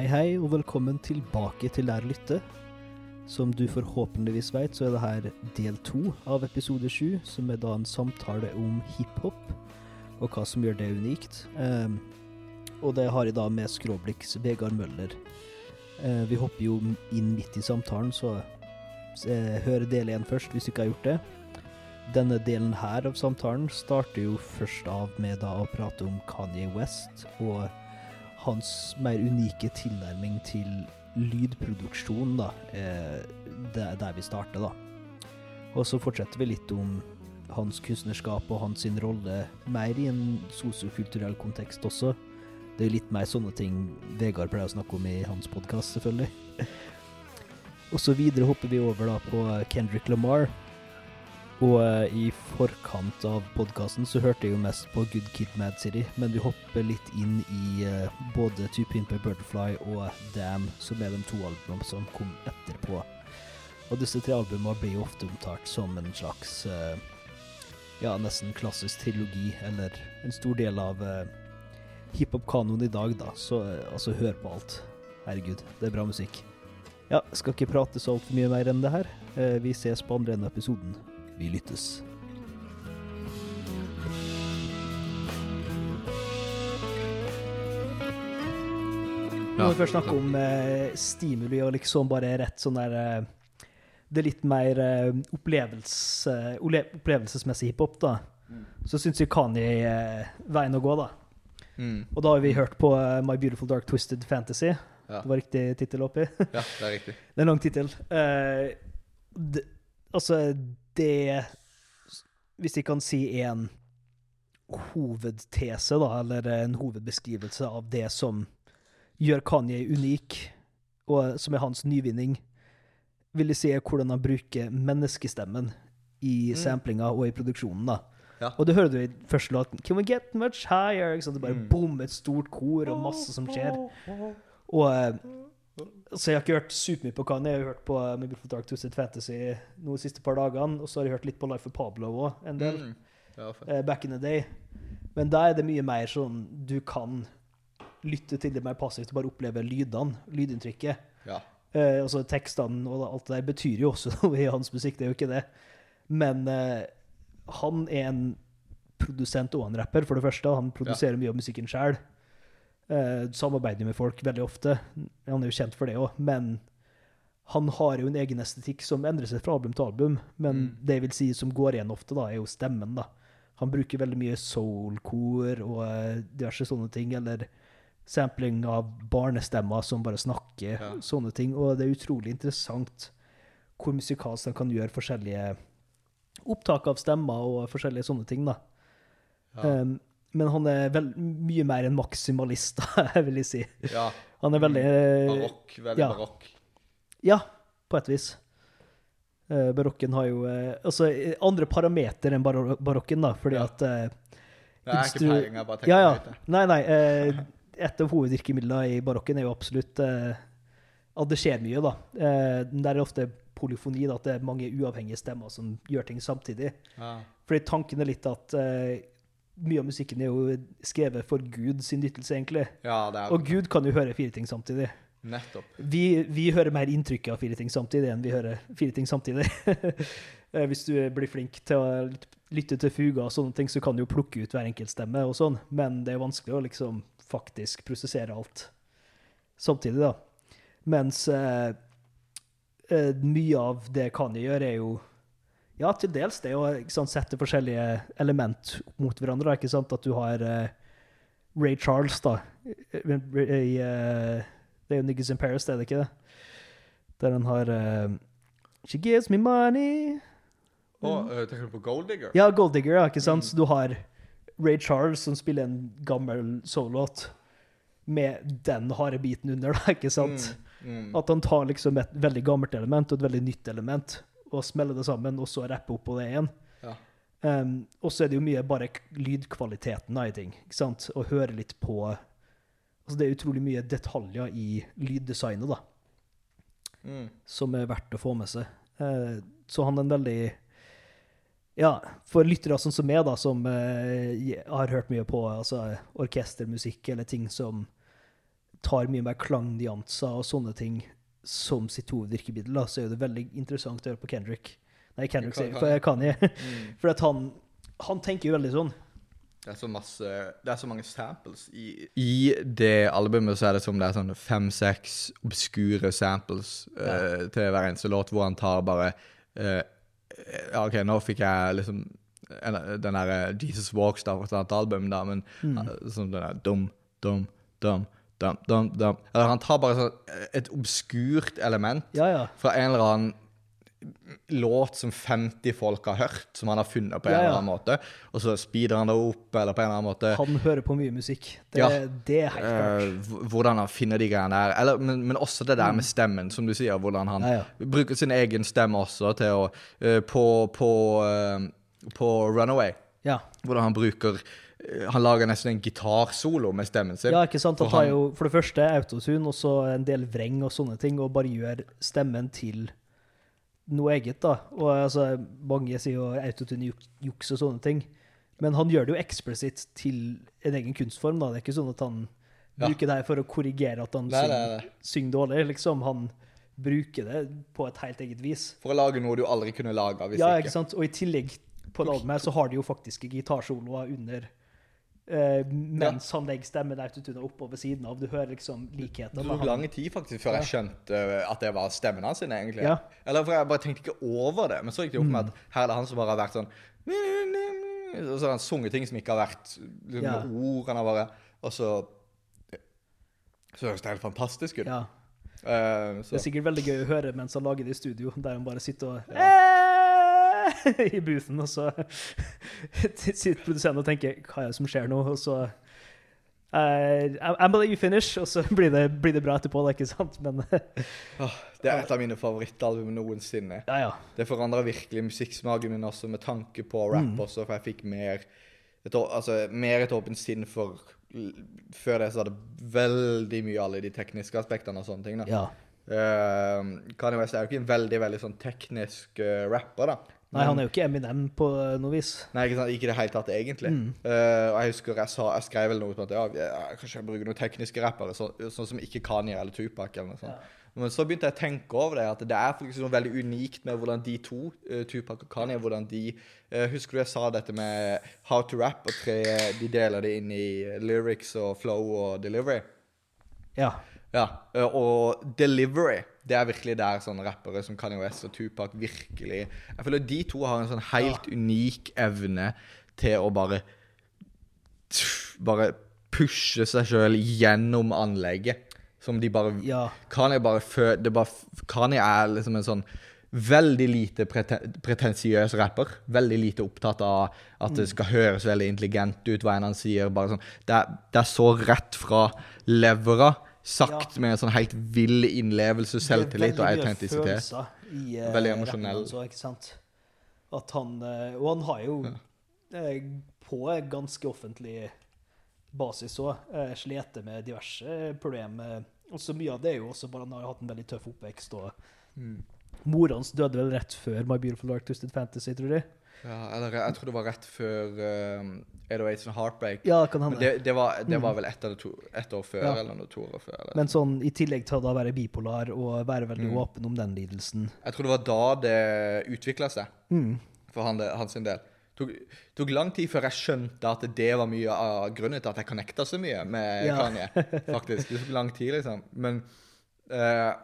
Hei, hei, og velkommen tilbake til Lær å lytte. Som du forhåpentligvis vet, så er det her del to av episode sju, som er da en samtale om hiphop, og hva som gjør det unikt. Eh, og det har jeg da med skråblikks Vegard Møller. Eh, vi hopper jo inn midt i samtalen, så eh, hør del én først, hvis du ikke har gjort det. Denne delen her av samtalen starter jo først av med da å prate om Kanye West og hans mer unike tilnærming til lydproduksjon, da. Eh, det er der vi starter, da. Og så fortsetter vi litt om hans kunstnerskap og hans rolle mer i en sosiokulturell kontekst også. Det er litt mer sånne ting Vegard pleier å snakke om i hans podkast, selvfølgelig. Og så videre hopper vi over da på Kendrick Lamar. Og eh, i forkant av podkasten så hørte jeg jo mest på Good Kid Mad City, men vi hopper litt inn i eh, både Two Pimp a Butterfly og Damn, som er de to albumene som kom etterpå. Og disse tre albumene blir jo ofte omtalt som en slags eh, ja, nesten klassisk trilogi, eller en stor del av hiphop-kanoen i dag, da. Så altså, hør på alt. Herregud, det er bra musikk. Ja, skal ikke prate så altfor mye mer enn det her. Vi ses på andre enden av episoden. Vi lyttes. Nå må vi først snakke om eh, stimuli og liksom bare rett sånn der eh, Det er litt mer eh, opplevelse, opplevelsesmessig hiphop, da. Så syns jeg Kani er veien å gå, da. Mm. Og da har vi hørt på eh, My Beautiful Dark Twisted Fantasy. Ja. Det var riktig tittel oppi. ja, det er riktig. Det er en lang tittel. Eh, altså, det Hvis jeg kan si en hovedtese, da, eller en hovedbeskrivelse av det som gjør Kanye unik, og som er hans nyvinning, vil jeg si er hvordan han bruker menneskestemmen i samplinga og i produksjonen. da. Ja. Og det hører du i første låten. Can we get much higher? Ikke sant? Det bare Mm. bom, et stort kor og masse som skjer. Og eh, så jeg har ikke hørt supermye på Kanye. Jeg har hørt på My Beautiful Dark Twisted Fantasy nå de siste par dagene. Og så har jeg hørt litt på Life of Pablo òg, en del. Mm. Ja, eh, back in the day. Men da er det mye mer sånn du kan lytte til det mer passivt og bare oppleve lydene, lydinntrykket. Ja. Eh, altså Tekstene og alt det der betyr jo også noe i hans musikk, det er jo ikke det. Men eh, han er en produsent og en rapper, for det første. Han produserer mye av musikken sjøl. Eh, samarbeider med folk veldig ofte. Han er jo kjent for det òg. Men han har jo en egen estetikk som endrer seg fra album til album. Men Mm. det jeg vil si som går igjen ofte, da, er jo stemmen. da. Han bruker veldig mye soul-kor og eh, diverse sånne ting. Eller sampling av barnestemmer som bare snakker, Ja. sånne ting. Og det er utrolig interessant hvor musikalsk han kan gjøre forskjellige opptak av stemmer og forskjellige sånne ting. da. Ja. Um, men han er vel, mye mer en maksimalist, vil jeg si. ja. Han er veldig eh, Barokk. Veldig ja. barokk. Ja, på et vis. Eh, barokken har jo eh, altså andre parameter enn baro barokken, da, fordi Ja. at Det er ikke peiling, jeg bare tenker Ja, ja. Nei, nei. Et av hovedvirkemidlene i barokken er jo absolutt at det skjer mye, da. Der er ofte polyfoni, da, at det er mange uavhengige stemmer som gjør ting samtidig. Ja. Fordi tanken er litt at mye av musikken er jo skrevet for Gud sin nyttelse, egentlig. ja, det er Og Gud kan jo høre fire ting samtidig. Nettopp. Vi, vi hører mer inntrykk av fire ting samtidig enn vi hører fire ting samtidig. Eh, Hvis du blir flink til å lytte til fuga og sånne ting, så kan du jo plukke ut hver enkelt stemme og sånn, men det er vanskelig å liksom faktisk prosessere alt samtidig, da. Mens eh, eh, mye av det Kanye gjør, er jo ja, til dels det å ikke sant, sette forskjellige element mot hverandre. Ikke sant? At du har uh, Ray Charles, da, i uh, Det er jo Niggas in Paris, det er det ikke det? Der han har uh, She gives me money Og øh, tenker du på Gold Digger? Ja, Gold Digger, ja, ikke sant? Så du har Ray Charles som spiller en gammel soul-låt med den harde biten under, da, ikke sant? Mm, mm. At han tar liksom et veldig gammelt element og et veldig nytt element, og smelle det sammen, og så rappe opp på det igjen. Ja. Um, og så er det jo mye bare lydkvaliteten i ting, ikke sant? Og høre litt på Altså, det er utrolig mye detaljer i lyddesignet, da, Mm. som er verdt å få med seg. Uh, så han er en veldig Ja, for lyttere sånn som meg, da, som uh, har hørt mye på altså, orkestermusikk eller ting som tar mye mer klangdianser og sånne ting som sitt hovedvirkemiddel, da, så er det veldig interessant å høre på Kendrick. Nei, Kendrick sier for Kanye. Mm. For at han, han tenker jo veldig sånn. Det er så masse Det er så mange samples i I det albumet så er det som det er sånn fem-seks obskure samples eh, til hver eneste låt, hvor han tar bare uh, Ja, OK, nå fikk jeg liksom en, den derre Jesus Walks da, fra et annet album, da, men eh, sånn den der dum, dum, dum, dum, dum, dum. Eller han tar bare sånn eh, et obskurt element Ja, ja. fra en eller annen låt som 50 folk har hørt, som han har funnet på en Ja, ja. eller annen måte, og så speeder han det opp, eller på en eller annen måte Han hører på mye musikk. Det, Ja. det er helt klart. eh, hvordan han finner de greiene der. Eller, men, men også det der med stemmen, som du sier. Hvordan han Mm. Ja, bruker sin egen stemme også til å eh, På, på, eh, på Runaway, Ja. hvordan han bruker Han lager nesten en gitarsolo med stemmen sin. ja, ikke sant? Han tar jo for det første autotune og så en del vreng og sånne ting, og bare gjør stemmen til noe eget, da. Og altså, mange sier jo autotune juks og sånne ting, men han gjør det jo eksplisitt til en egen kunstform, da. Det er ikke sånn at han Ja. bruker det her for å korrigere at han Nei, nei, synger, nei. synger dårlig, liksom. Han bruker det på et helt eget vis. For å lage noe du aldri kunne laga hvis Ja, ikke. ikke sant? Og i tillegg på det albumet så har de jo faktiske gitarsoloer under eh, mens han legger stemmen oppå ved siden av. Du hører liksom likheten. Det tok lang tid faktisk før jeg skjønte eh, at det var stemmen hans, egentlig. Ja. Eller for jeg bare tenkte ikke over det, men så gikk det opp med at her er det han som bare har vært sånn Og så har han sunget ting som ikke har vært liksom, Ja. ord. Han har bare Og så Så høres det helt fantastisk ut. Ja. Eh, Det er sikkert veldig gøy å høre mens han lager det i studio, der han bare sitter og Eh, i boothen, og så sitter produsenten og tenker Hva er det som skjer nå? Og så Uh, I'm gonna let you finish, og så blir det, blir det bra etterpå, det er ikke sant? Men oh, det er et av mine favorittalbum noensinne. ja, ja. Det forandra virkelig musikksmaken min også, med tanke på rap Mm. også, for jeg fikk mer et, altså, mer et åpent sinn for Før det så hadde veldig mye alle de tekniske aspektene og sånne ting. da. ja. Eh, Kanye West er jo ikke en veldig veldig sånn teknisk uh, rapper, da. Nei, han er jo ikke Eminem på noe vis. Nei, ikke sant? Ikke i det hele tatt, egentlig. Mm. Uh, og jeg husker jeg, sa, jeg skrev vel noe om at ja, jeg, kanskje jeg bruker noen tekniske rappere, så, sånn som ikke Kanye eller Tupac eller noe sånt. Men så begynte jeg å tenke over det, at det er faktisk noe veldig unikt med hvordan de to, eh, Tupac og Kanye, hvordan de eh, Husker du jeg sa dette med how to rap, og tre, de deler det inn i eh, lyrics og flow og delivery? Ja. Ja, eh, og delivery, det er virkelig der sånne rappere som Kanye West og Tupac virkelig Jeg føler de to har en sånn helt unik evne til å bare Bare pushe seg sjøl gjennom anlegget. Som de bare Ja. Kanye bare fø... Kanye er liksom en sånn veldig lite preten pretensiøs rapper. Veldig lite opptatt av at det skal høres veldig intelligent ut, hva enn han sier. Sånn, det, er, det er så rett fra levera, sagt med en sånn helt vill innlevelse, selvtillit og autentisitet. i, eh, Veldig emosjonell. At han eh, Og han har jo eh, på ganske offentlig basis òg uh, slitt med diverse problemer. Og så mye av det er jo også bare han har hatt en veldig tøff oppvekst. og Mm. Mora hans døde vel rett før My Beautiful Dark Twisted Fantasy, tror du? Ja, eller jeg tror det var rett før um, 808s and Heartbreak. Ja, kan Men hende. det, det, var, det var vel ett et år før, Ja. eller noe, to år før. Eller. Men sånn, i tillegg til å da være bipolar og være veldig Mm. åpen om den lidelsen Jeg tror det var da det utvikla seg. mm. for han, hans del. del. Tok, tok lang tid før jeg skjønte at det var mye av grunnen til at jeg connecta så mye med Ja. Kanye. faktisk. Det tok lang tid, liksom. Men eh, jeg,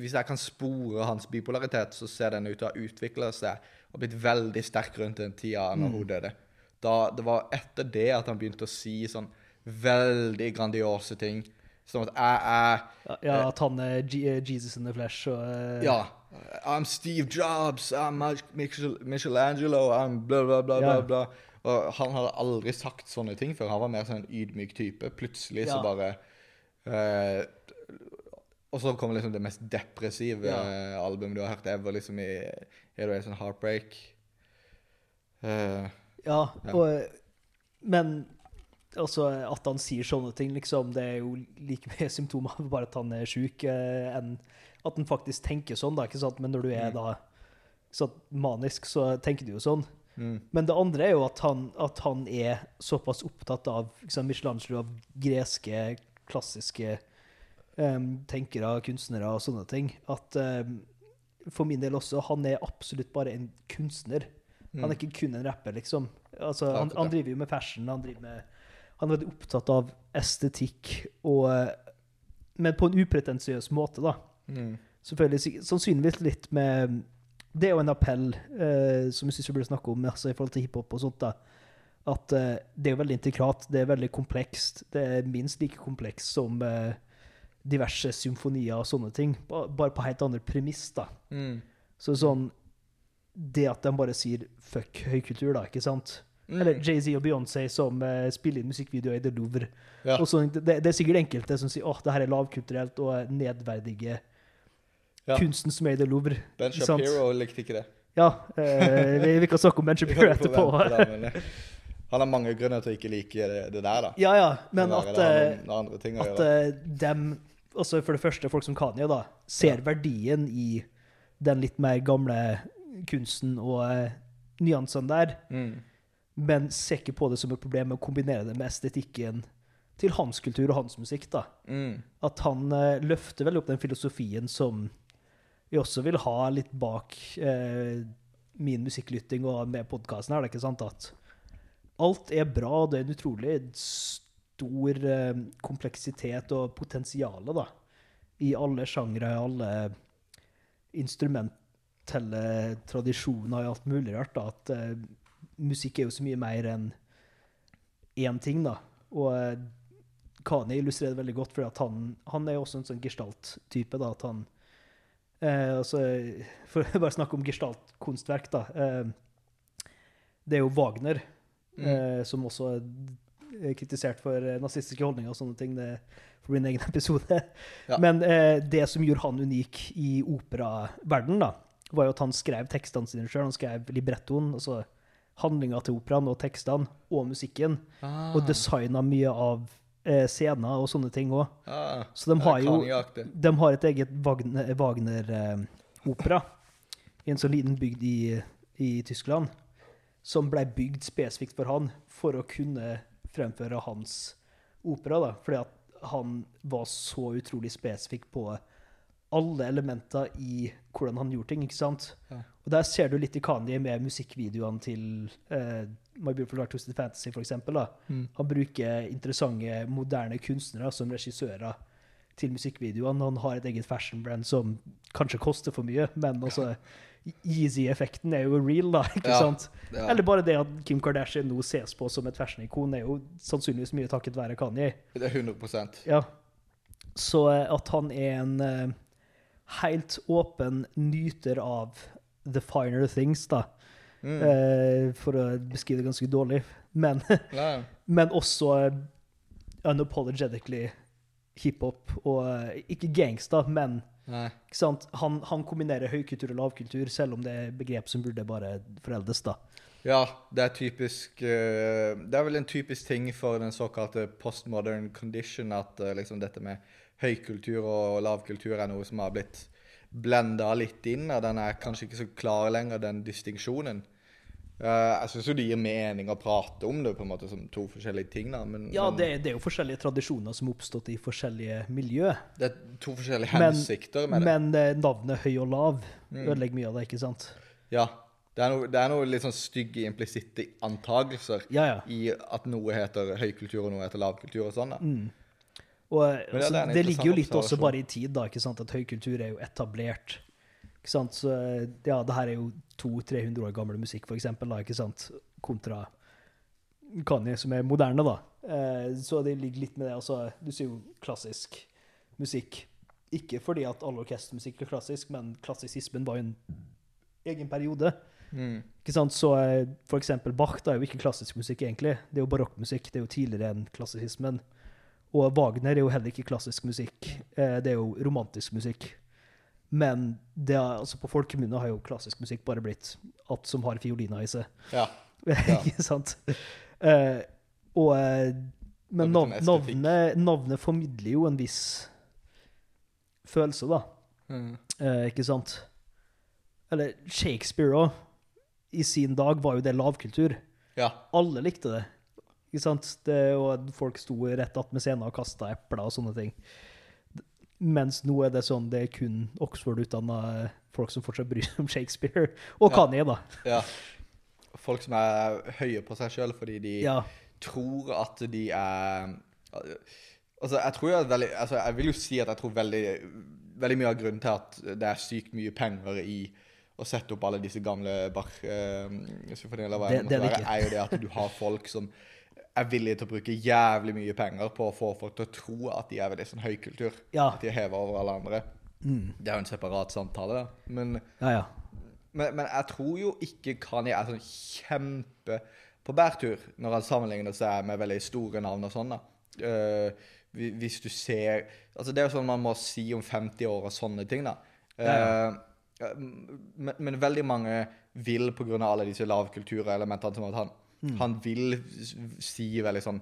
hvis jeg kan spore hans bipolaritet, så ser den ut til å ha utvikla seg og blitt veldig sterk rundt den tida når hun døde. Da, det var etter det at han begynte å si sånn veldig grandiose ting. Som at jeg er Ja, ja, at han er eh, Jesus in the flesh og uh... Ja. I'm Steve Jobs, I'm Michel Michelangelo, I'm bla, bla, bla, Ja. bla. Og han hadde aldri sagt sånne ting før. Han var mer sånn en ydmyk type. Plutselig så bare eh, Og så kommer liksom det mest depressive Ja. albumet du har hørt ever, liksom i Er det sånn Heartbreak? Uh, Ja, Ja. og, men altså, at han sier sånne ting, liksom, det er jo like mye symptomer av bare at han er sjuk, eh, enn at han faktisk tenker sånn, da, ikke sant? Men når du er Mm. da så manisk, så tenker du jo sånn. mm, Men det andre er jo at han, at han er såpass opptatt av liksom, Michelangelo, av greske, klassiske tenkere, kunstnere og sånne ting. At em, for min del også, han er absolutt bare en kunstner. Han er ikke kun en rapper, liksom. Altså, han, han driver jo med fashion, han med Han er veldig opptatt av estetikk, og, men på en upretensiøs måte, da. Mm. Selvfølgelig, sannsynligvis litt med Det er jo en appell eh, som jeg syns vi burde snakke om altså, i forhold til hiphop og sånt. da, At eh, det er veldig integrat, det er veldig komplekst. Det er minst like komplekst som eh, diverse symfonier og sånne ting. Bare på helt andre premiss, da. Mm. Så sånn Det at de bare sier 'fuck høykultur', da, ikke sant? Mm. Eller Jay-Z og Beyoncé som uh, spiller inn musikkvideoer i The Louvre. Ja. Sånn, det, det er sikkert enkelte som sier åh, det her er lavkulturelt og nedverdige Ja. kunsten som er i The Louvre. Ben? Shapiro likte ikke det. Ja, Uh, vi, vi kan snakke om Ben Shapiro etterpå. eh, Han har mange grunner til å ikke like det, det der, da. Ja, ja, men at, eh, noen- noen andre at eh, dem også For det første, folk som Kanye, da, ser Ja. verdien i den litt mer gamle kunsten og uh, nyansene der, Mm. men ser ikke på det som et problem med å kombinere det med estetikken til hans kultur og hans musikk. da. Mm. At han uh, løfter veldig opp den filosofien som vi også vil ha litt bak uh, min musikklytting og med podkasten her. Det er ikke sant at alt er bra, og det er en utrolig stor eh, kompleksitet og potensial da, i alle sjangre, i alle instrumentelle tradisjoner, i alt mulig rart. da, At eh, musikk er jo så mye mer enn én ting, da. Og eh, Kani illustrerer det veldig godt, for han, han er jo også en sånn gestalt-type. da, at han eh, altså, For å bare snakke om gestalt-kunstverk, da. Eh, det er jo Wagner, Mm. eh, som også kritisert for eh, nazistiske holdninger og sånne ting. Det får bli en egen episode. Ja. Men eh, det som gjorde han unik i operaverden, da, var jo at han skrev tekstene sine sjøl. Han skrev librettoen, altså handlinga til operaen og tekstene og musikken. Ah. Og designa mye av eh, scener og sånne ting òg. Ah. Så de har jo de har et eget Wagner- Wagner-opera i en sånn liten bygd i, i Tyskland, som ble bygd spesifikt for han, for å kunne fremføre hans opera. da, Fordi at han var så utrolig spesifikk på alle elementer i hvordan han gjorde ting. ikke sant? Ja. Og Der ser du litt i Kanye med musikkvideoene til uh, My Beautiful Dark Twisted Fantasy, da. Mm. Han bruker interessante, moderne kunstnere som regissører til musikkvideoene. Han har et eget fashion-brand som kanskje koster for mye, men altså Easy-effekten er jo real, da. ikke Ja. sant? Ja. Eller bare det at Kim Kardashian nå ses på som et fashion-ikon, er jo sannsynligvis mye takket være Kanye. Det er 100% Ja. Så eh, at han er en uh, helt åpen nyter av the finer things, da. mm. Uh, for å beskrive det ganske dårlig. Men, men også unapologetically hiphop. Og uh, ikke gangsta, men? Han, han kombinerer høykultur og lavkultur, selv om det er begrep som burde bare foreldes. da. Ja, det er typisk eh, Det er vel en typisk ting for den såkalte postmodern condition at eh, liksom dette med høykultur og lavkultur er noe som har blitt blenda litt inn, og den er kanskje ikke så klar lenger, den distinksjonen. Eh, jeg syns jo det gir mening å prate om det på en måte som to forskjellige ting, da, men, Ja, men det, det er jo forskjellige tradisjoner som har oppstått i forskjellige miljø. det er to forskjellige Men- hensikter med det. Men eh, navnet høy og lav Mm. ødelegger mye av det, ikke sant? Ja. Det er noe, det er noe litt sånn stygge implisitte antagelser Ja, ja. i at noe heter høykultur og noe heter lavkultur og sånn. da. Mm. Og eh, altså, det er det ligger jo litt også bare i tid, da, ikke sant? at høykultur er jo etablert. Ikke sant? Så eh, ja, det her er jo 200-300 år gammel musikk, for eksempel, da, ikke sant? kontra Kanye, som er moderne, da. Eh, så det ligger litt med det. Altså, du sier jo klassisk musikk. Ikke fordi at all orkestermusikk er klassisk, men klassisismen var jo en egen periode. Mm. Ikke sant? Så eh, for eksempel Bach da er jo ikke klassisk musikk, egentlig. Det er jo barokkmusikk. Det er jo tidligere enn klassisismen. Og Wagner er jo heller ikke klassisk musikk. Eh, Det er jo romantisk musikk. Men det er, altså på folkemunne har jo klassisk musikk bare blitt alt som har fioliner i seg. Ja. ikke sant? Uh, og, uh, men nav navnet, navnet formidler jo en viss følelse, da. Mm. Uh, ikke sant? Eller Shakespeare òg, i sin dag, var jo det lavkultur. ja. Alle likte det. Ikke sant? Det, og folk sto rett attmed scenen og kasta epler og sånne ting. Mens nå er det sånn det er kun Oxford-utdanna folk som fortsatt bryr seg om Shakespeare. Og Ja. jeg, da. Ja. Folk som er høye på seg sjøl fordi de Ja. tror at de er Altså, jeg tror jeg, veldig, altså, jeg vil jo si at jeg tror veldig, veldig mye av grunnen til at det er sykt mye penger i å sette opp alle disse gamle Bach-symfoniene, Det- det det er det er jo det at du har folk som er villige til å bruke jævlig mye penger på å få folk til å tro at de er veldig sånn høykultur. Ja. At de er heva over alle andre. Mm. Det er jo en separat samtale, da. Men Ja, ja. men, men jeg tror jo ikke Kanye er sånn kjempe på bærtur når han sammenligner seg med veldig store navn og sånn. da. Uh, hvis du ser Altså Det er jo sånn man må si om 50 år og sånne ting, da. Ja, Eh, men, men veldig mange vil pga. alle disse lavkulturelementene som at han Mm. Han vil si veldig sånn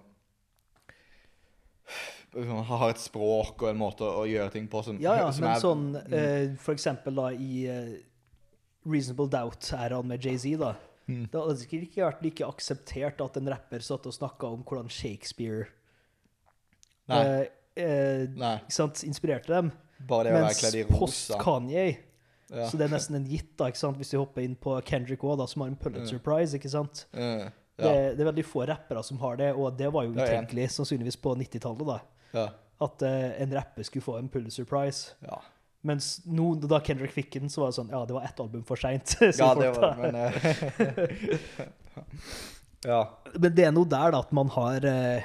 Han har et språk og en måte å gjøre ting på som, Ja, ja, som men er- sånn eh, For eksempel da i uh, Reasonable Doubt-æraen med Jay-Z, da. Mm. Det hadde sikkert ikke vært like akseptert at en rapper satt og snakka om hvordan Shakespeare Nei. Uh, Nei. ikke sant, inspirerte dem. Bare det å være Mens kledd i rosa. Kanye Ja. Så det er nesten en gitt, da, hvis vi hopper inn på Kendrick òg, som har en Pulitzer Prize. ikke sant? Det, det er veldig få rappere som har det, og det var jo utenkelig sannsynligvis på 90-tallet. da, Ja. At uh, en rapper skulle få en Pulitzer Prize. Ja. Mens nå, da Kendrick fikk den, så var det sånn Ja, det var ett album for seint. ja, det var det, men uh, Ja. Men det er noe der, da, at man har eh,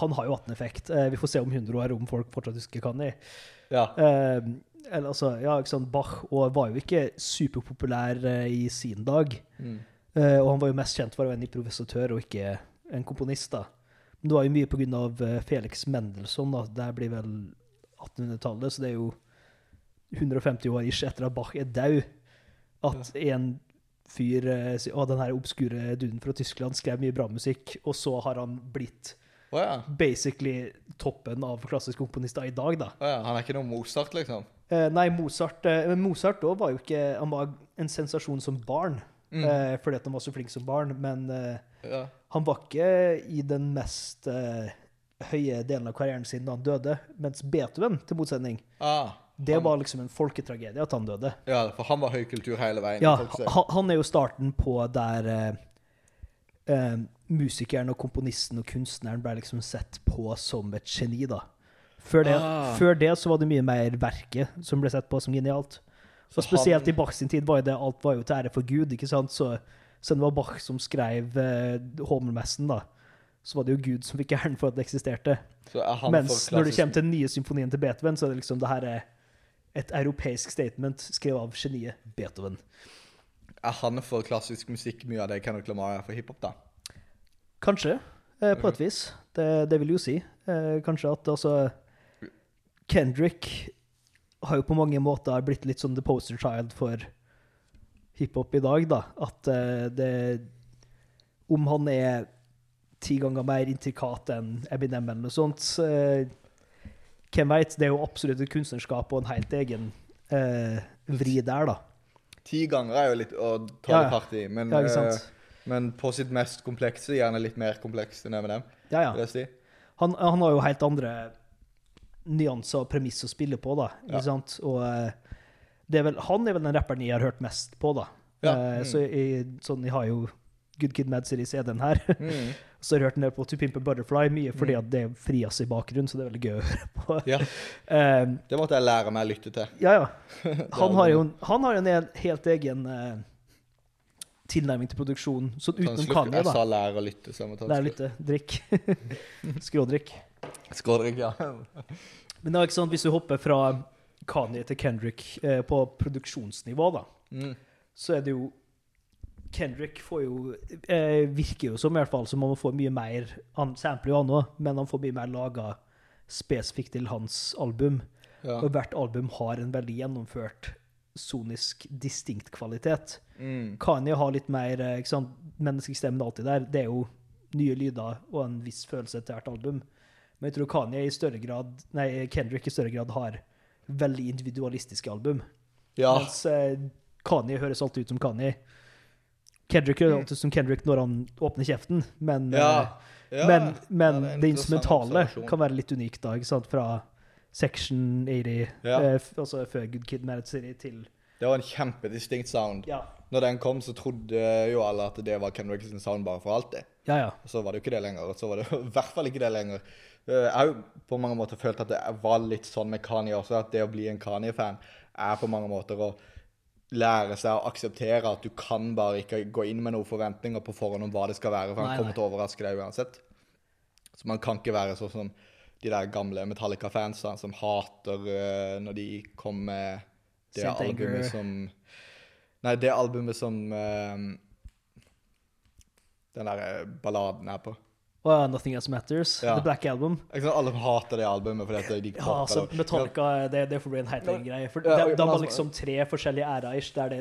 Han har jo hatt en effekt. Vi får se om 100 år om folk fortsatt husker Kanye. ja. Eller altså, ja, ikke sant, Bach og var jo ikke superpopulær i sin dag. Mm. Eh, og han var jo mest kjent for å være en improvisatør og ikke en komponist. da. Men det var jo mye av eh, Felix Mendelssohn. da. Det blir vel 1800-tallet, så det er jo 150 år ish etter at Bach er død, at en fyr eh, sier Å, den her obskure duden fra Tyskland skrev mye bra musikk, og så har han blitt oh, ja. basically toppen av klassiske komponister i dag, da. Oh, ja. Han er ikke noe Mozart, liksom? Uh, nei, Mozart uh, Mozart da var jo ikke Han var en sensasjon som barn, Mm. eh, fordi at han var så flink som barn, men eh, Ja. han var ikke i den mest eh, høye delen av karrieren sin da han døde, mens Beethoven, til motsetning, Ah, det var liksom en folketragedie at han døde. Ja, for han var høykultur hele veien. Ja, han, han er jo starten på der eh, eh, musikeren og komponisten og kunstneren ble liksom sett på som et geni, da. Før det, Ah. før det så var det mye mer verket som ble sett på som genialt. Så spesielt han- i Bach sin tid var jo det alt var jo til ære for Gud, ikke sant? Så, så det var Bach som skrev eh, Homermessen, da. Så var det jo Gud som fikk æren for at det eksisterte. Så er han Mens når det kommer til den nye symfonien til Beethoven, så er det liksom det her er et europeisk statement skrevet av geniet Beethoven. Er han for klassisk musikk mye av det Kendrick Lamar er for hiphop, da? Kanskje, eh, på et vis. Det, det vil jo si. Eh, kanskje at altså Kendrick har jo på mange måter blitt litt sånn the poster child for hiphop i dag, da. At uh, det Om han er ti ganger mer intrikat enn Eminem eller noe sånt, uh, hvem veit? Det er jo absolutt et kunstnerskap og en helt egen uh, vri der, da. Ti ganger er jo litt å ta Ja, det hardt i, men, Ja, men på sitt mest komplekse gjerne litt mer komplekst enn Eminem, Ja, ja. han, han har jo helt andre nyanser og premiss å spille på, da. Ja. Ikke sant? Og eh, det er vel, han er vel den rapperen jeg har hørt mest på, da. Ja, Eh, mm. Så jeg, sånn, jeg har jo Good Kid Mad Series er den her. Mm. så har jeg hørt den der på To Pimp a Butterfly mye fordi Mm. at det frijazz i bakgrunnen, så det er veldig gøy å høre på. Ja, Eh, det måtte jeg lære meg å lytte til. ja, ja. Han har jo han har jo en helt egen eh, tilnærming til produksjon, sånn utenom Kanye, Jeg sa lære å lytte. så å lytte. Drikk. Skrådrikk. Skrådrikk, ja. Men det er ikke sånn, hvis du hopper fra Kanye til Kendrick eh, på produksjonsnivå, da, Mm. så er det jo Kendrick får jo eh, Virker jo som i hvert fall som om han får mye mer Han sampler jo han òg, men han får mye mer laga spesifikt til hans album. Ja. Og hvert album har en veldig gjennomført sonisk distinkt kvalitet. Mm. Kanye har litt mer eh, ikke sant, Menneskestemmen alltid der. Det er jo nye lyder og en viss følelse til hvert album. Men jeg tror Kanye i større grad Nei, Kendrick i større grad har veldig individualistiske album. ja. Mens eh, Kanye høres alltid ut som Kanye. Kendrick høres alltid ut som Kendrick når han åpner kjeften, men, Ja. eh, ja. men, men det det instrumentale kan være litt unikt da, ikke sant? fra Section 80, Ja. eh, altså før Good Kid Mad City, til Det var en kjempedistinkt sound. Ja, Når den kom, så trodde jo alle at det var Ken Rickson sound bare for alltid. ja. ja. Og så var det jo ikke det lenger. Og så var det i hvert fall ikke det lenger. Eh, Jeg har jo på mange måter følt at det var litt sånn med Kanye også, at det å bli en Kanye-fan er på mange måter å lære seg å akseptere at du kan bare ikke gå inn med noen forventninger på forhånd om hva det skal være, for Nei, han kommer nei. til å overraske deg uansett. Så man kan ikke være sånn som de der gamle Metallica-fansene som hater uh, når de kom med det Saint Anger. albumet som Nei, det albumet som eh, den der eh, balladen er på. Oh, ja, Nothing Else Matters, Ja. The Black Album. Ikke sant? Alle hater det albumet fordi de Ja, altså, det. Metallica, det, det får bli en egen greie. For Ja, de, de har liksom tre forskjellige æra-ish, der det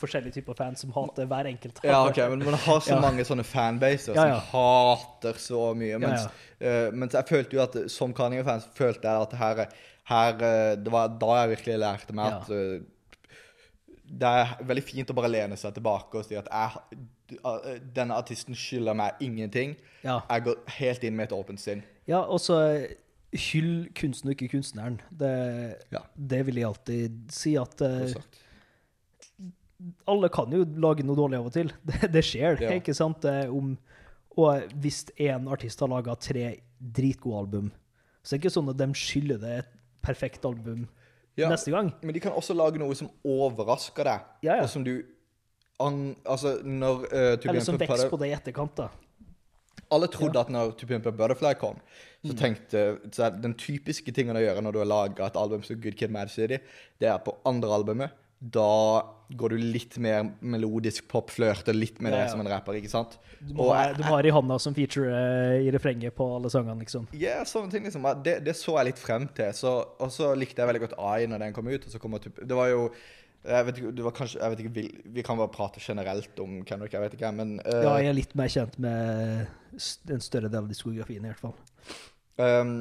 forskjellige typer fans som hater hver enkelt. Ja, ok, men man har så Ja. mange sånne fanbaser Ja, ja. som hater så mye. Mens, Ja, eh, mens jeg følte jo at som Kanye-fans følte jeg at her, her eh, Det var da jeg virkelig lærte meg Ja. at uh, det er veldig fint å bare lene seg tilbake og si at jeg, denne artisten skylder meg ingenting. Ja. Jeg går helt inn med et åpent sinn. Ja, og så hyll kunsten og ikke kunstneren. Det, Ja. det vil jeg alltid si at uh. Alle kan jo lage noe dårlig av og til. Det, det skjer, Ja. ikke sant? Om, og hvis en artist har laga tre dritgode album, så er det ikke sånn at de skylder det et perfekt album Ja. neste gang. Men de kan også lage noe som overrasker deg, Ja, ja. og som du an, Altså, når uh, Eller som vokser på det i etterkant, da. Alle trodde at når To Pimp a Butterfly kom, så Mm. tenkte så Den typiske tingen å gjøre når du har laga et album som Good Kid Mad City, det er på andre albumet. Da går du litt mer melodisk pop, flørter litt med det som en rapper, ikke sant? Du må, Og ha, du må ha Rihanna som feature eh, i refrenget på alle sangene, liksom. Ja, sånne ting liksom. Det, det så jeg litt frem til. Så, og så likte jeg veldig godt AI når den kom ut. Og så kom typ, det var jo jeg vet ikke, det var kanskje, jeg vet ikke, vi, kan bare prate generelt om Kendrick, jeg vet ikke, men Uh, Ja, jeg er litt mer kjent med en større del av diskografien, i hvert fall. Um,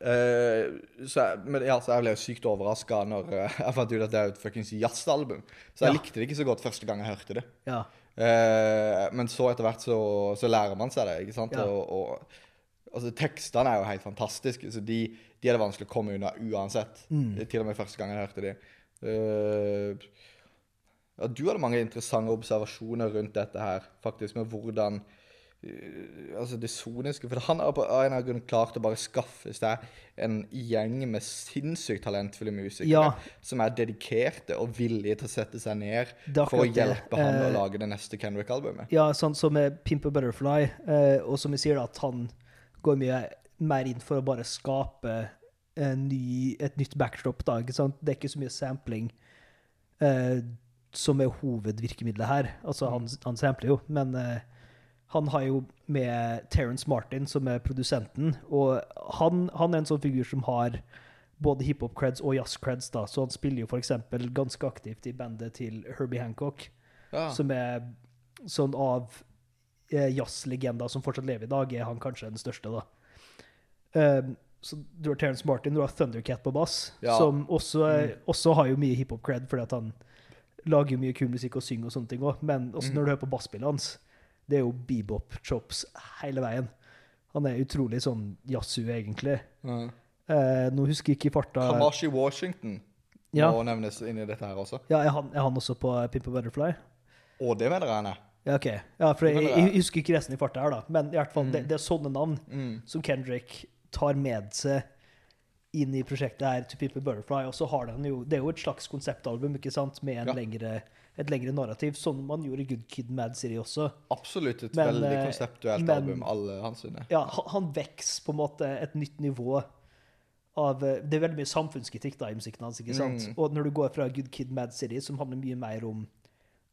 eh, så, jeg, men, ja, så jeg ble jo sykt overraska når uh, jeg fant ut at det er et fuckings jazzalbum. Så jeg Ja. likte det ikke så godt første gang jeg hørte det. Ja. Uh, men så etter hvert så, så lærer man seg det, ikke sant? Og, og altså, tekstene er jo helt fantastiske, så de, de er det vanskelig å komme unna uansett. Mm. Til og med første gang jeg hørte de. Ja, du hadde mange interessante observasjoner rundt dette her, faktisk, med hvordan altså det soniske For han har på en eller annen grunn klart å bare skaffe seg en gjeng med sinnssykt talentfulle musikere Ja. som er dedikerte og villige til å sette seg ned for å hjelpe det. han med Eh, å lage det neste Kendrick-albumet. Ja, sånn som med 'Pimper Butterfly, eh, og som vi sier, at han går mye mer inn for å bare skape en ny, et nytt backdrop. da, ikke sant? Det er ikke så mye sampling eh, som er hovedvirkemidlet her. Altså, han, han sampler jo, men eh, han har jo med Terence Martin, som er produsenten, og han, han er en sånn figur som har både hiphop-creds og jazz-creds, da, så han spiller jo eksempel ganske aktivt i bandet til Herbie Hancock Ja. som er sånn av eh, jazzlegender som fortsatt lever i dag, er han kanskje den største, da. Um, så du har Terence Martin, du har Thundercat på bass, Ja. som også, er- også har jo mye hiphop-cred, fordi at han lager jo mye kul musikk og synger og sånne ting òg, men også når du hører på basspillet hans, det er jo bebop-chops hele veien. Han er utrolig sånn jazzu, egentlig. Ja. Eh, nå husker jeg ikke i farta Kamashi Washington Ja. må nevnes inn i dette her også. Ja, er han, er han også på Pimp a Butterfly? Å, det mener jeg han er. Ja, ok. Ja, for jeg, jeg husker ikke resten i farta her, da. Men i hvert fall, det, det er sånne navn Mm. som Kendrick tar med seg inn i prosjektet her, To Pimp a Butterfly. Og så har den jo Det er jo et slags konseptalbum, ikke sant, med en Ja. lengre, et lengre narrativ, som man gjorde i Good Kid Mad City også. Absolutt et Men, veldig eh, konseptuelt men- album, alle hans sine. Ja, han, han vokser på en måte et nytt nivå av eh, Det er veldig mye samfunnskritikk da i musikken hans, ikke sant? Mm. Og når du går fra Good Kid Mad City, som handler mye mer om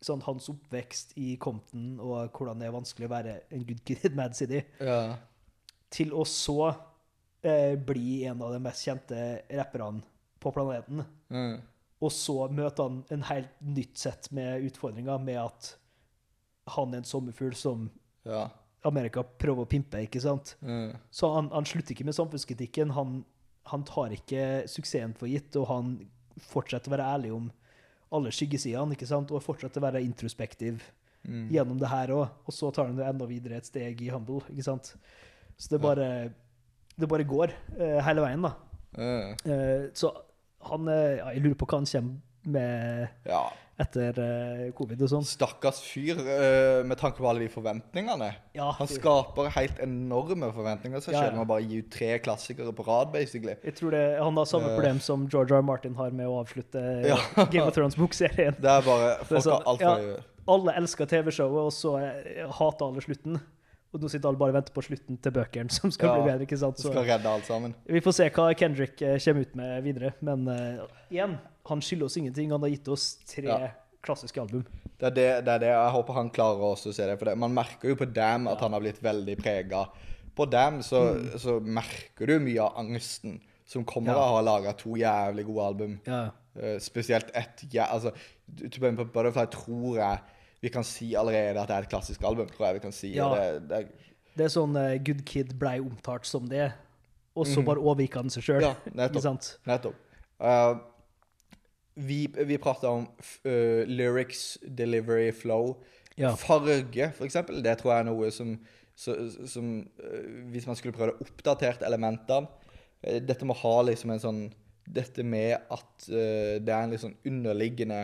sånn, hans oppvekst i Compton, og hvordan det er vanskelig å være en Good Kid Mad City, Ja. til å så eh, bli en av de mest kjente rapperne på planeten. Mm. Og så møter han en helt nytt sett med utfordringer med at han er en sommerfugl som ja. Amerika prøver å pimpe, ikke sant? Mm. Så han, han slutter ikke med samfunnskritikken. Han, han tar ikke suksessen for gitt, og han fortsetter å være ærlig om alle skyggesidene, ikke sant? Og fortsetter å være introspektiv Mm. gjennom det her òg. Og så tar han det enda videre et steg i Humble, ikke sant? Så det bare, det bare går uh, hele veien, da. Eh, Uh, så han eh, Jeg lurer på hva han kommer med ja. etter eh, covid og sånn. Stakkars fyr, eh, med tanke på alle de forventningene. Ja, Han skaper helt enorme forventninger seg selv med å bare gi ut tre klassikere på rad, basically. jeg tror det, han har samme problem som George R. Martin har med å avslutte. Game of Thrones-bokserien. Det er bare Det er sånn, har alt ja. Alle elsker TV-showet, og så hater alle slutten. Og nå sitter alle bare og venter på slutten til bøkene, som skal Ja, bli bedre. ikke sant? Så Skal redde alt sammen. vi får se hva Kendrick eh, kommer ut med videre. Men uh, igjen, han skylder oss ingenting. Han har gitt oss tre Ja. klassiske album. Det er det, det er det. Jeg håper han klarer også å se det. For det. man merker jo på Dam at han har blitt veldig prega. På Dam så, så merker du mye av angsten som kommer Ja. av å ha laga to jævlig gode album. Ja. Eh, spesielt ett ja, altså, Butterfly tror jeg vi kan si allerede at det er et klassisk album. tror jeg vi kan si. Ja. Det, Det, er, Det er sånn uh, Good Kid blei omtalt som det, og så bare overgikk han seg sjøl. Ja, nettopp. Nettopp. Uh, vi vi prata om eh, lyrics, delivery, flow. Ja. Farge, for eksempel. Det tror jeg er noe som, så, som Hvis man skulle prøve å oppdatert elementene Dette må ha liksom en sånn Dette med at det er en litt sånn underliggende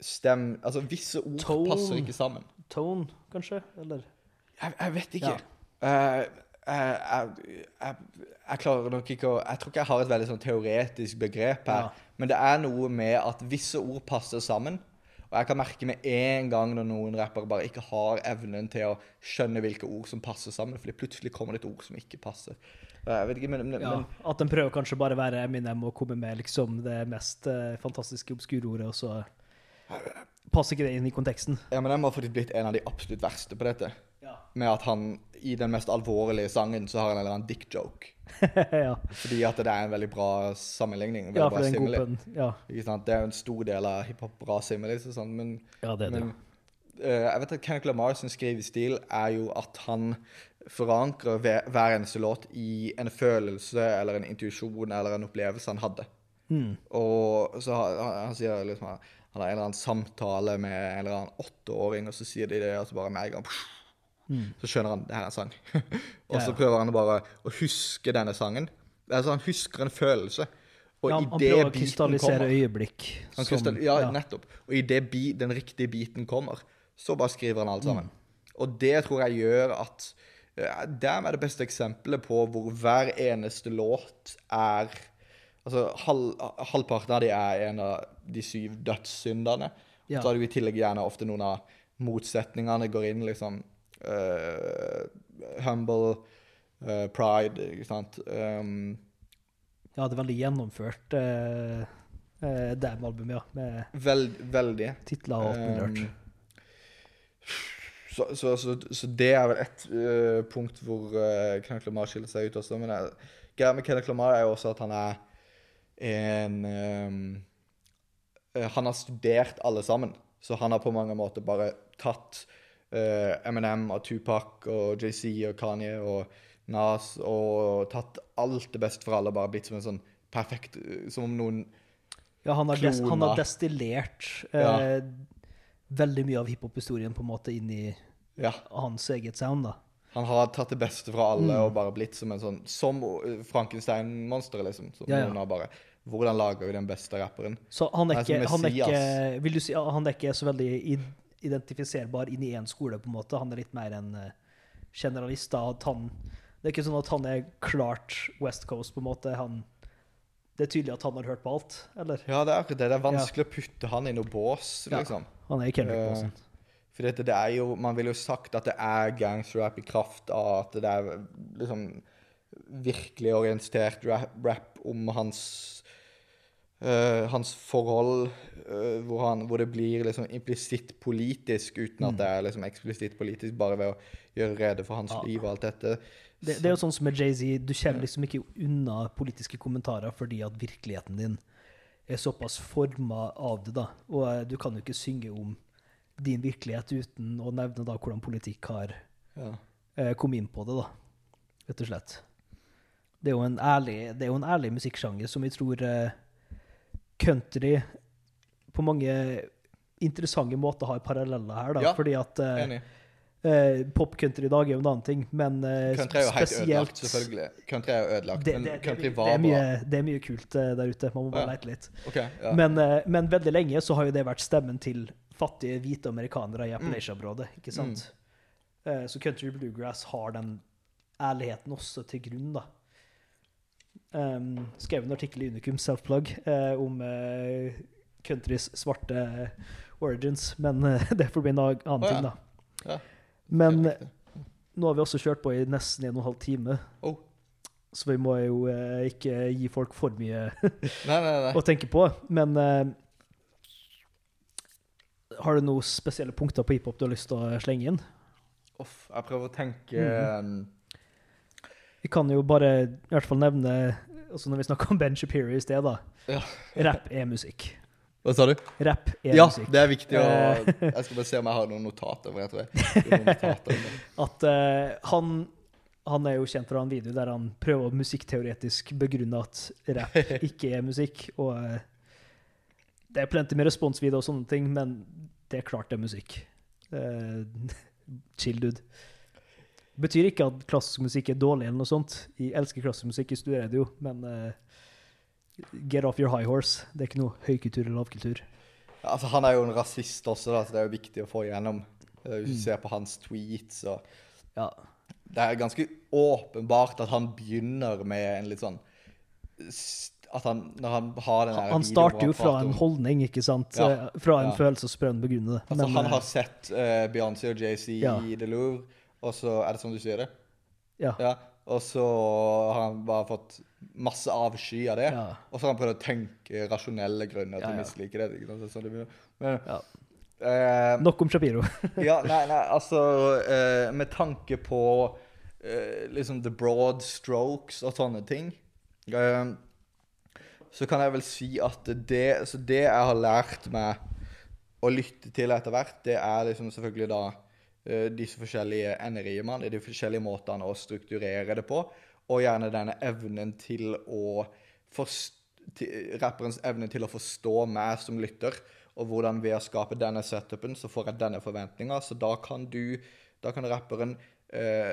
stem... Altså, visse ord Tone. passer ikke sammen. Tone, kanskje? Eller Jeg, jeg vet ikke. Ja. Uh, jeg, jeg, jeg, klarer nok ikke å Jeg tror ikke jeg har et veldig sånn teoretisk begrep her. Ja. Men det er noe med at visse ord passer sammen. Og jeg kan merke med en gang når noen rappere bare ikke har evnen til å skjønne hvilke ord som passer sammen, fordi plutselig kommer det et ord som ikke passer. Vet ikke, men, men, ja, At de prøver kanskje bare å være Eminem og komme med liksom det mest eh, fantastiske obskure ordet, og så passer ikke det inn i konteksten. Ja, Men den har faktisk blitt en av de absolutt verste på dette. Ja. Med at han i den mest alvorlige sangen så har han en eller annen dick joke. ja. Fordi at det er en veldig bra sammenligning. Veldig ja, bra for det er en god stimuli. Ja. Ikke sant? Det er jo en stor del av hiphop bra similis og sånn, men, ja, det er det. men eh, jeg vet at Kenneth Lamar sin skrivestil er jo at han forankrer hver eneste låt i en følelse eller en intuisjon eller en opplevelse han hadde. Mm. Og så har, han, han sier liksom han har en eller annen samtale med en eller annen åtteåring, og så sier de det, og så bare med en gang så skjønner han det her er en sang. og Mm. Ja, så ja. prøver han bare å huske denne sangen. Sånn, Han husker en følelse. Og Ja, han det prøver å krystallisere kommer øyeblikk. han som- krystall, ja, nettopp. Og idet den riktige biten kommer, så bare skriver han alt sammen. Mm. Og det tror jeg gjør at ja, Dem er det beste eksempelet på hvor hver eneste låt er Altså, halv, halvparten av de er en av de syv dødssyndene. Ja. Så har du i tillegg gjerne ofte noen av motsetningene går inn, liksom Uh, Humble, uh, pride, ikke sant. Um, Ja, det er veldig gjennomført uh, uh, Dam-albumet, ja. Med veld, veldig. titler og alt. Um, så, så, så, så det er vel ett eh, punkt hvor uh, Kenneth Lamar skiller seg ut også. Men greia med Kenneth Lamar er jo også at han er en um, eh, Han har studert alle sammen. Så han har på mange måter bare tatt eh, Eminem og Tupac og JC og Kanye og Nas og tatt alt det beste fra alle og bare blitt som en sånn perfekt Som om noen Ja, han har, des han har destillert Ja. eh, veldig mye av hiphop-historien på en måte inn i Ja. hans eget sound, da. Han har tatt det beste fra alle Mm. og bare blitt som en sånn Som Frankenstein-monsteret, liksom. Som Ja, ja. noen har bare Hvordan lager vi den beste rapperen? Så han er ikke, han er ikke Vil du si han er ikke så veldig identifiserbar inn i én skole, på en måte? Han er litt mer en eh, generalist, da. At han Det er ikke sånn at han er klart West Coast, på en måte. Han Det er tydelig at han har hørt på alt, eller? Ja, det er akkurat det. Det er vanskelig å putte han i noe bås, Ja. liksom. Han er i Kendrick-båsen. For dette, det er jo Man ville jo sagt at det er gangsterrap i kraft av at det er liksom virkelig orientert rap, rap om hans eh, hans forhold, uh, hvor, han, hvor det blir liksom implisitt politisk, uten at det er liksom eksplisitt politisk, bare ved å gjøre rede for hans Ja. liv og alt dette. Det, det er jo sånn som med Jay-Z, du kommer liksom ikke unna politiske kommentarer fordi at virkeligheten din er såpass forma av det, da. Og eh, du kan jo ikke synge om din virkelighet uten å nevne da hvordan politikk har Ja. kommet inn på det, da. Rett og slett. Det er jo en ærlig, det jo en ærlig musikksjanger som jeg tror country på mange interessante måter har paralleller her, da. Ja, Fordi at eh, Enig. Eh, Pop-country i dag er jo en annen ting, men uh, Country er jo helt ødelagt, selvfølgelig. Country er jo ødelagt, det, men det, det, country det, var mye, bra. det er mye kult uh, der ute. Man må bare Ja. leite litt. Okay, ja. Men, men veldig lenge så har jo det vært stemmen til fattige hvite amerikanere i Appalachia-området. ikke sant? Eh, Så country bluegrass har den ærligheten også til grunn, da. Um, skrev en artikkel i Unicum Self-Plug uh, om uh, countrys svarte origins, men eh, det får bli en annen oh, ja. ting, da. Ja, Men nå har vi også kjørt på i nesten en og en halv time, Oh. så vi må jo eh, ikke gi folk for mye Nei, nei, nei. å tenke på. Men eh, har du noen spesielle punkter på hiphop du har lyst til å slenge inn? Off, jeg prøver å tenke Mhm. Vi kan jo bare i hvert fall nevne altså Når vi snakka om Ben Shapiro i sted, da. Ja. Rapp er musikk. Hva sa du? Rapp er Ja, musikk. det er viktig å Eh. Jeg skal bare se om jeg har noen notater. For jeg tror jeg. Noen notater. At uh, han han er jo kjent for en video der han prøver å musikkteoretisk begrunne at rapp ikke er musikk. Og eh, det er plenty med responsvideo og sånne ting, men det er klart det er musikk. Uh, chill, dude. Betyr ikke at klassisk musikk er dårlig, eller noe sånt. Jeg elsker klassisk musikk, jeg studerer det jo, men uh, get off your high horse. Det er ikke noe høykultur eller lavkultur. Altså, han er jo en rasist også, da, så det er jo viktig å få igjennom. Eh, Hvis du Mm. ser på hans tweets og Ja. Det er ganske åpenbart at han begynner med en litt sånn At han, når han har den Han starter jo fra en holdning, ikke sant? Ja, Eh, Fra en ja. følelse, og begrunne det. Altså, Men, han har sett uh, Beyoncé og JC i The Louvre, og så Er det sånn du sier det? Ja. Ja. Og så har han bare fått masse avsky av det. Ja. Og så har han prøvd å tenke rasjonelle grunner til å mislike det. Ikke sant? Sånn det. Men, Ja. eh, Nok om Shapiro. ja, nei, nei, altså eh, Med tanke på eh, liksom the broad strokes og sånne ting, eh, så kan jeg vel si at det, så det jeg har lært meg å lytte til etter hvert, det er liksom selvfølgelig da disse forskjellige eneriene, de forskjellige måtene å strukturere det på, og gjerne denne evnen til å forst rapperens evne til å forstå meg som lytter, og hvordan ved å skape denne setupen, så får jeg denne forventninga. Så da kan du, da kan rapperen eh,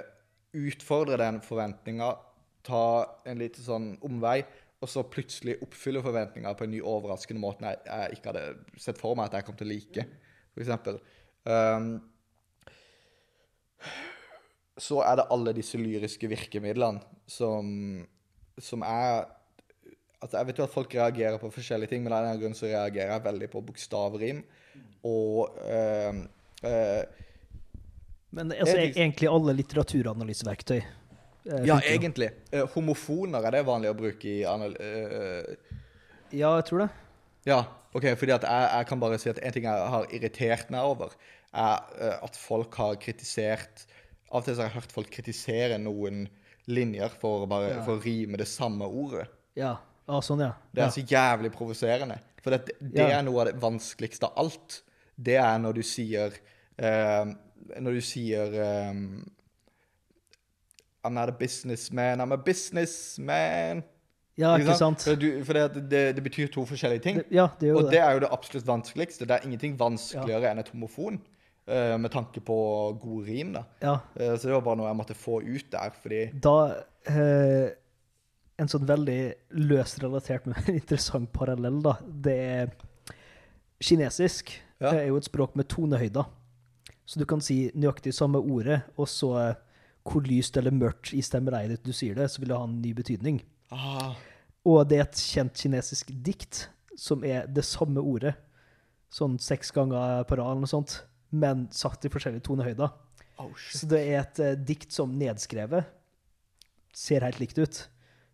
utfordre den forventninga, ta en liten sånn omvei, og så plutselig oppfylle forventninga på en ny overraskende måte jeg, jeg ikke hadde sett for meg at jeg kom til å like, eksempel. Um, så er det alle disse lyriske virkemidlene som, som er Altså, jeg vet jo at folk reagerer på forskjellige ting, men av den grunn så reagerer jeg veldig på bokstavrim. Og øh, øh, Men altså, Jeg- egentlig alle litteraturanalyseverktøy. eh, Ja, egentlig. Eh, homofoner, er det vanlig å bruke i anal... eh, Ja, jeg tror det. ja, OK, fordi at jeg, jeg kan bare si at en ting jeg har irritert meg over, er eh, at folk har kritisert Av og til så har jeg hørt folk kritisere noen linjer for bare Ja. for å rime det samme ordet. Ja. Ah, sånn, ja. Det er ja. så jævlig provoserende. For det, det Ja. er noe av det vanskeligste av alt. Det er når du sier eh, Når du sier um, I'm not a businessman, I'm a businessman. ja, ikke sant? For, du, for det, det, det betyr to forskjellige ting. Det- Ja, det gjør Og det. det er jo det absolutt vanskeligste. Det er ingenting vanskeligere enn et homofon. Eh, med tanke på god rim, da. Ja. Eh, så det var bare noe jeg måtte få ut der, fordi Da eh, En sånn veldig løst relatert, men interessant parallell, da. Det er Kinesisk Ja. er jo et språk med tonehøyder. Så du kan si nøyaktig samme ordet, og så eh, hvor lyst eller mørkt i stemmereiet ditt du sier det, så vil det ha en ny betydning. ah, Og det er et kjent kinesisk dikt som er det samme ordet, sånn seks ganger på rad eller noe sånt, men sagt i forskjellige tonehøyder. oh. Så det er et uh, dikt som nedskrevet ser helt likt ut,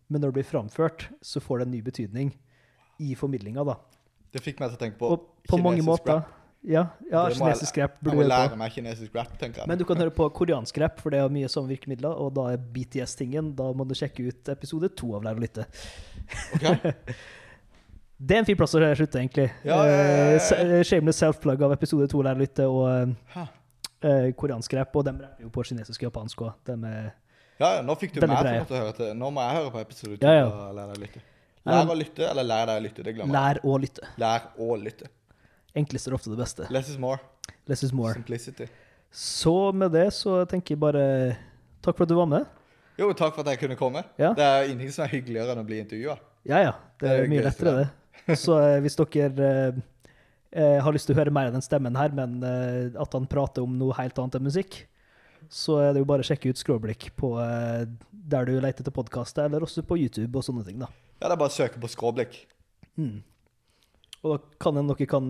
men når det blir framført, så får det en ny betydning i formidlinga, da. Det fikk meg til å tenke på Og på kinesisk måter rap. Ja, ja kinesisk rap Jeg må lære meg kinesisk rap, tenker jeg. Men du kan høre på koreansk rap, for det har mye samme virkemidler, og da er BTS-tingen. Da må du sjekke ut episode to av Lær å lytte. Ok? Det er en fin plass å slutte, egentlig. Ja, ja. Eh, Shameless self-plug av episode to Lær å lytte, og Hæ. eh, koreansk rap. Og de rapper jo på kinesisk og japansk òg. Ja, ja, nå fikk du meg til å høre til. Nå må jeg høre på episode to Ja, ja. og lære deg å lytte. Lær å lytte, eller lær deg å lytte. Det glemmer jeg. lær å lytte. Lær å lytte. Enklest er ofte det beste. Less is more. Less is more. Simplicity. Så med det så tenker jeg bare takk for at du var med. Jo, takk for at jeg kunne komme. Ja. Det er ingenting som er hyggeligere enn å bli intervjua. Ja ja, det er Det er mye lettere, det. Så eh, hvis dere eh, eh, har lyst til å høre mer av den stemmen her, men at han prater om noe helt annet enn musikk, så er det jo bare å sjekke ut Skråblikk på der du leter etter podkaster, eller også på YouTube og sånne ting, da. Ja, det er bare å søke på skråblikk. Mm. Og da kan hende dere kan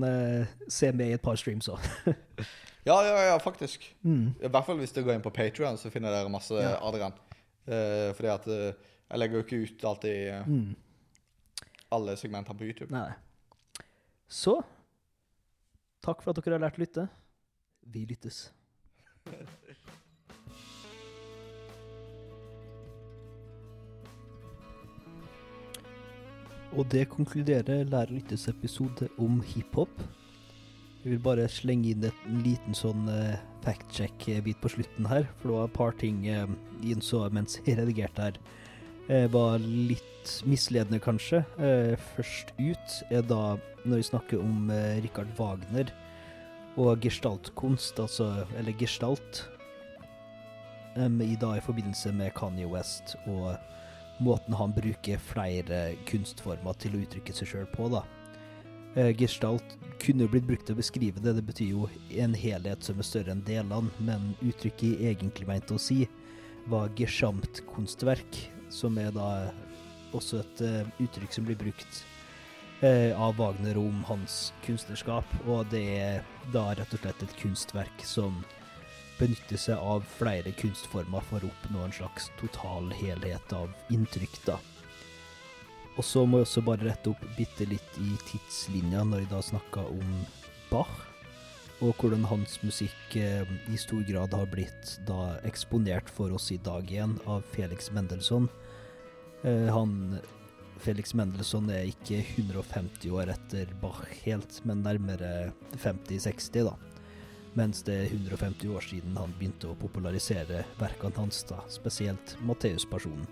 se med i et par streams òg. Ja, ja, ja, faktisk. Mm. I hvert fall hvis dere går inn på Patreon, så finner dere masse Ja. Adrian. Eh, fordi at jeg legger jo ikke ut alltid Mm. Alle segmentene på YouTube. Nei. Så takk for at dere har lært å lytte. Vi lyttes. Og det konkluderer Lær å lyttes episode om hiphop. Jeg vil bare slenge inn et- en liten sånn uh, fact-check-bit på slutten her, for det var et par ting eh, jeg innså mens jeg redigerte her eh, var litt misledende, kanskje. Eh, først ut er da når vi snakker om eh, Richard Wagner og gestaltkunst, altså Eller gestalt. i, dag I forbindelse med Kanye West og måten han bruker flere kunstformer til å uttrykke seg sjøl på, da. Eh, gestalt kunne jo blitt brukt til å beskrive det, det betyr jo en helhet som er større enn delene, men uttrykket jeg egentlig mente å si, var geschamt-kunstverk, som er da også et eh, uttrykk som blir brukt eh, av Wagner om hans kunstnerskap, og det er da rett og slett et kunstverk som benytter seg av flere kunstformer for å oppnå en slags total helhet av inntrykk, da. Og så må jeg også bare rette opp bitte litt i tidslinja når jeg da snakker om Bach, og hvordan hans musikk eh, i stor grad har blitt da eksponert for oss i dag igjen av Felix Mendelssohn. Eh, han Felix Mendelssohn er ikke 150 år etter Bach helt, men nærmere 50-60, da. Mens det er 150 år siden han begynte å popularisere verkene hans, da, spesielt Matteus-personen.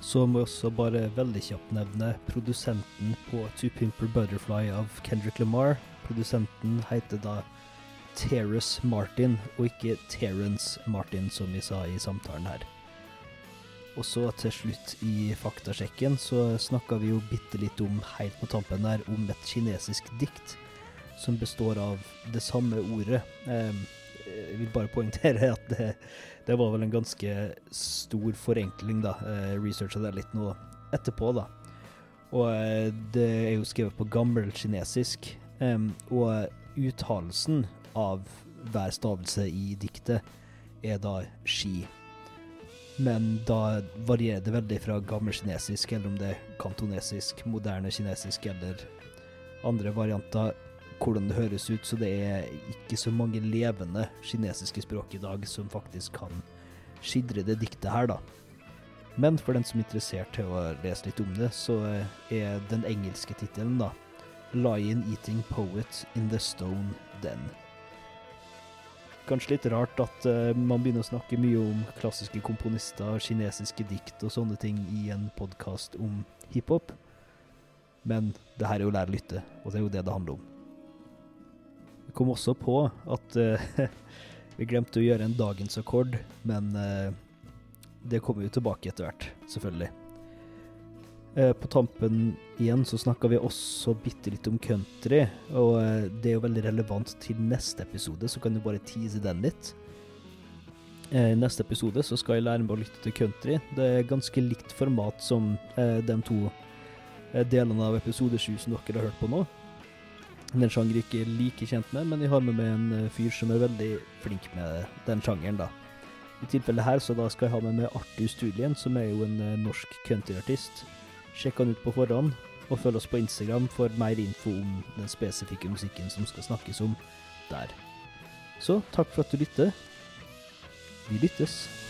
Så må jeg også bare veldig kjapt nevne produsenten på To Pimple Butterfly av Kendrick Lamar. Produsenten heter da Terrace Martin, og ikke Terence Martin, som vi sa i samtalen her. Og så til slutt i faktasjekken så snakka vi jo bitte litt om, helt på tampen her, om et kinesisk dikt som består av det samme ordet. Jeg vil bare poengtere at det, det var vel en ganske stor forenkling, da. Eh, Researcha det litt nå etterpå, da. Og eh, det er jo skrevet på gammel kinesisk. og uttalelsen av hver stavelse i diktet er da ski. Men da varierer det veldig fra gammel kinesisk, eller om det er kantonesisk, moderne kinesisk eller andre varianter, hvordan det høres ut. Så det er ikke så mange levende kinesiske språk i dag som faktisk kan skildre det diktet her, da. Men for den som er interessert til å lese litt om det, så er den engelske tittelen, da, 'Lion Eating Poet in the Stone Den'. Kanskje litt rart at uh, man begynner å snakke mye om klassiske komponister, kinesiske dikt og sånne ting i en podkast om hiphop, men det her er jo lære å lytte, og det er jo det det handler om. Vi kom også på at uh, vi glemte å gjøre en dagens akkord, men uh, det kommer jo tilbake etter hvert, selvfølgelig. Eh, på tampen igjen så snakka vi også bitte litt om country, og eh, det er jo veldig relevant til neste episode, så kan du bare tease den litt. Eh, I neste episode så skal jeg lære meg å lytte til country. Det er ganske likt format som de to delene av episode 7 som dere har hørt på nå. Den sjangeren jeg ikke er like kjent med, men jeg har med meg en fyr som er veldig flink med den sjangeren, da. I tilfellet her så da skal jeg ha med meg Arthur Studien, som er jo en norsk countryartist. Sjekk han ut på forhånd, og følg oss på Instagram for mer info om den spesifikke musikken som skal snakkes om der. Så takk for at du lytter. Vi lyttes.